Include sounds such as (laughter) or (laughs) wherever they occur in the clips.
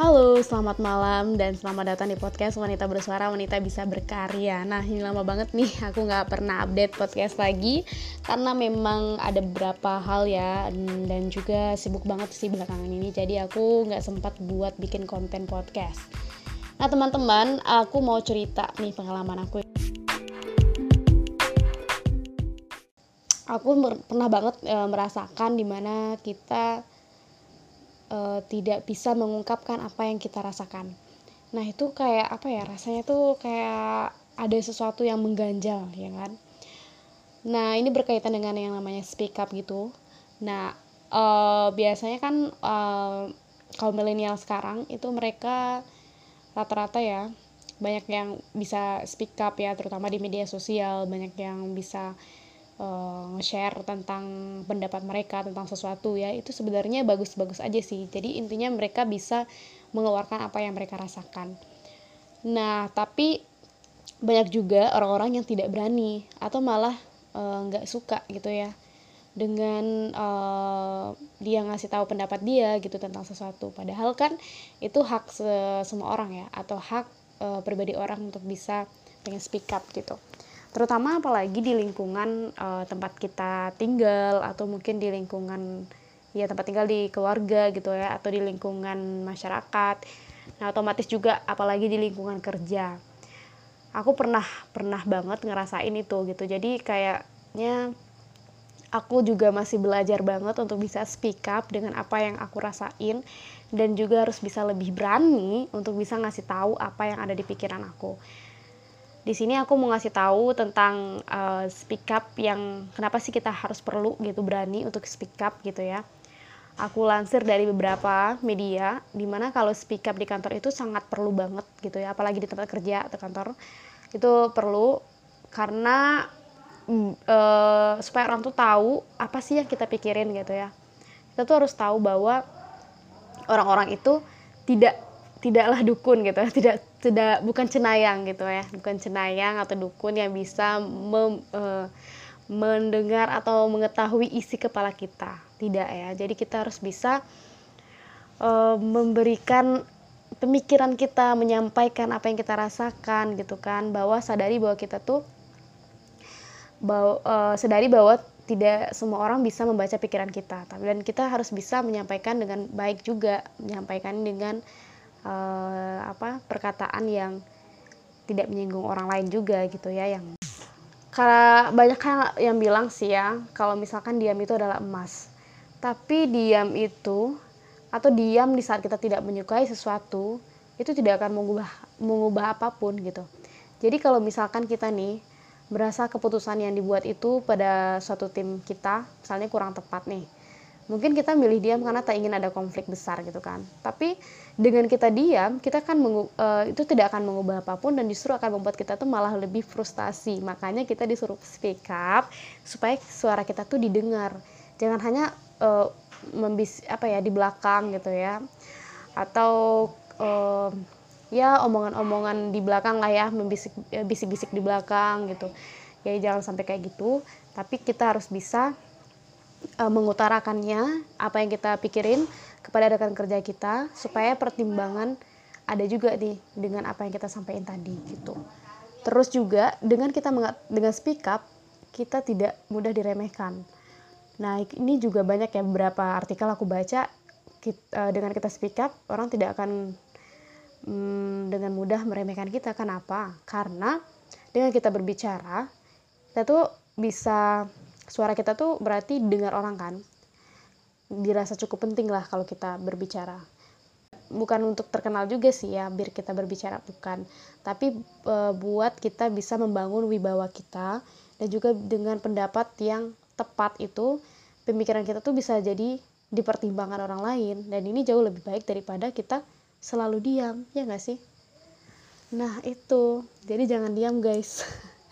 Halo, selamat malam dan selamat datang di podcast Wanita Bersuara, Wanita Bisa Berkarya. Nah, ini lama banget nih, (laughs) aku gak pernah update podcast lagi Karena memang ada beberapa hal ya Dan juga sibuk banget sih belakangan ini Jadi aku gak sempat buat bikin konten podcast. Nah, teman-teman, aku mau cerita nih pengalaman aku. Aku pernah banget e, merasakan di mana kita uh, tidak bisa mengungkapkan apa yang kita rasakan. Nah, itu kayak apa ya? Rasanya tuh kayak ada sesuatu yang mengganjal, ya kan? Nah, ini berkaitan dengan yang namanya speak up gitu. Nah, uh, biasanya kan uh, kalau milenial sekarang itu mereka rata-rata ya banyak yang bisa speak up ya, terutama di media sosial, banyak yang bisa uh, nge-share tentang pendapat mereka tentang sesuatu ya itu sebenarnya bagus-bagus aja sih. Jadi intinya mereka bisa mengeluarkan apa yang mereka rasakan. Nah tapi banyak juga orang-orang yang tidak berani atau malah eh, nggak uh, suka gitu ya dengan uh, dia ngasih tahu pendapat dia gitu tentang sesuatu. Padahal kan itu hak semua orang ya atau hak uh, pribadi orang untuk bisa pengen speak up gitu terutama apalagi di lingkungan uh, tempat kita tinggal atau mungkin di lingkungan ya tempat tinggal di keluarga gitu ya atau di lingkungan masyarakat. Nah otomatis juga apalagi di lingkungan kerja. Aku pernah pernah banget ngerasain itu gitu. Jadi kayaknya aku juga masih belajar banget untuk bisa speak up dengan apa yang aku rasain dan juga harus bisa lebih berani untuk bisa ngasih tahu apa yang ada di pikiran aku di sini aku mau ngasih tahu tentang uh, speak up yang kenapa sih kita harus perlu gitu berani untuk speak up gitu ya. Aku lansir dari beberapa media di mana kalau speak up di kantor itu sangat perlu banget gitu ya, apalagi di tempat kerja atau kantor itu perlu karena uh, supaya orang tuh tahu apa sih yang kita pikirin gitu ya. Kita tuh harus tahu bahwa orang-orang itu tidak tidaklah dukun gitu. (laughs) Tidak tidak bukan cenayang gitu ya. Bukan cenayang atau dukun yang bisa mem, e, mendengar atau mengetahui isi kepala kita. Tidak ya. Jadi kita harus bisa e, memberikan pemikiran kita menyampaikan apa yang kita rasakan gitu kan. Bahwa sadari bahwa kita tuh bahwa, e, sadari bahwa tidak semua orang bisa membaca pikiran kita. Dan kita harus bisa menyampaikan dengan baik juga. Menyampaikan dengan uh, apa perkataan yang tidak menyinggung orang lain juga gitu ya yang karena banyak kan yang bilang sih ya kalau misalkan diam itu adalah emas. Tapi diam itu atau diam di saat kita tidak menyukai sesuatu itu tidak akan mengubah mengubah apa pun gitu. Jadi kalau misalkan kita nih berasa keputusan yang dibuat itu pada suatu tim kita misalnya kurang tepat nih mungkin kita milih diam karena tak ingin ada konflik besar gitu kan. Tapi dengan kita diam kita kan uh, itu tidak akan mengubah apa pun dan justru akan membuat kita tuh malah lebih frustasi. Makanya kita disuruh speak up supaya suara kita tuh didengar. Jangan hanya uh, membis apa ya di belakang gitu ya. Atau uh, ya omongan-omongan di belakang lah ya membisik bisik-bisik di belakang gitu. Ya jangan sampai kayak gitu. Tapi kita harus bisa uh, mengutarakannya apa yang kita pikirin kepada rekan kerja kita supaya pertimbangan ada juga nih dengan apa yang kita sampaikan tadi gitu. Terus juga dengan kita dengan speak up kita tidak mudah diremehkan. Nah ini juga banyak ya beberapa artikel aku baca kita, eh, dengan kita speak up orang tidak akan um, dengan mudah meremehkan kita. Kenapa? Karena dengan kita berbicara kita tuh bisa suara kita tuh berarti dengar orang kan? Dirasa cukup penting lah kalau kita berbicara. Bukan untuk terkenal juga sih ya biar kita berbicara bukan. Tapi e, buat kita bisa membangun wibawa kita dan juga dengan pendapat yang tepat itu pemikiran kita tuh bisa jadi dipertimbangkan orang lain. Dan ini jauh lebih baik daripada kita selalu diam ya nggak sih? Nah itu. Jadi jangan diam guys.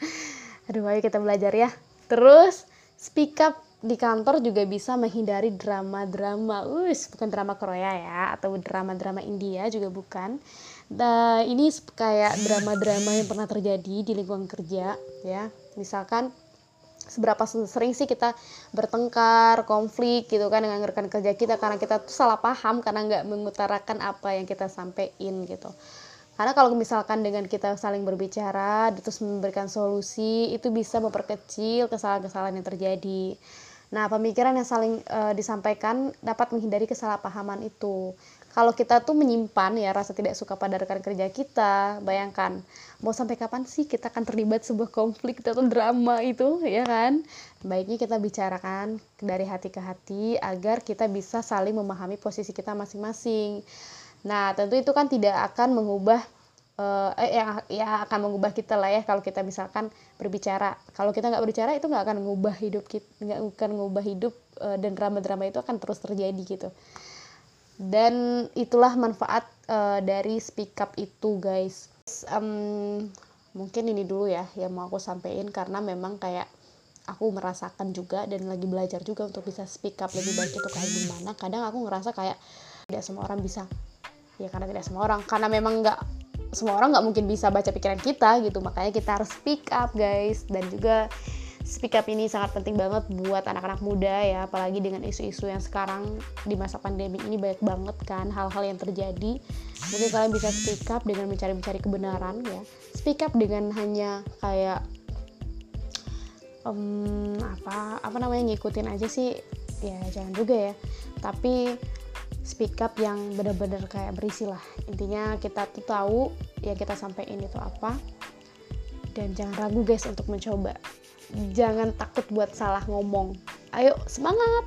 (laughs) Aduh ayo kita belajar ya. Terus speak up di kantor juga bisa menghindari drama-drama, us bukan drama Korea ya, atau drama-drama India juga bukan. Nah, ini kayak drama-drama yang pernah terjadi di lingkungan kerja, ya. Misalkan seberapa sering sih kita bertengkar, konflik gitu kan dengan rekan kerja kita karena kita tuh salah paham karena nggak mengutarakan apa yang kita sampaikan gitu. Karena kalau misalkan dengan kita saling berbicara, terus memberikan solusi, itu bisa memperkecil kesalahan-kesalahan yang terjadi. Nah, pemikiran yang saling e, disampaikan dapat menghindari kesalahpahaman itu. Kalau kita tuh menyimpan ya rasa tidak suka pada rekan kerja kita bayangkan mau sampai kapan sih kita akan terlibat sebuah konflik atau drama itu? Ya kan? Baiknya kita bicarakan dari hati ke hati agar kita bisa saling memahami posisi kita masing-masing nah tentu itu kan tidak akan mengubah uh, eh, yang ya akan mengubah kita lah ya kalau kita misalkan berbicara. Kalau kita nggak berbicara itu nggak akan mengubah hidup kita nggak akan mengubah hidup uh, dan drama-drama itu akan terus terjadi gitu. Dan itulah manfaat uh, dari speak up itu guys. Um, mungkin ini dulu ya yang mau aku sampaikan karena memang kayak aku merasakan juga dan lagi belajar juga untuk bisa speak up lebih baik itu kayak gimana. Kadang aku ngerasa kayak tidak semua orang bisa ya karena tidak semua orang karena memang nggak semua orang nggak mungkin bisa baca pikiran kita gitu. Makanya kita harus speak up guys. Dan juga speak up ini sangat penting banget buat anak-anak muda ya. Apalagi dengan isu-isu yang sekarang di masa pandemi ini banyak banget kan hal-hal yang terjadi. Mungkin kalian bisa speak up dengan mencari-mencari kebenaran ya. Speak up dengan hanya kayak um, apa apa namanya ngikutin aja sih. Ya jangan juga ya. Tapi speak up yang benar-benar kayak berisi lah. Intinya kita tuh tahu yang kita sampaikan itu apa. Dan jangan ragu guys untuk mencoba. Jangan takut buat salah ngomong. Ayo semangat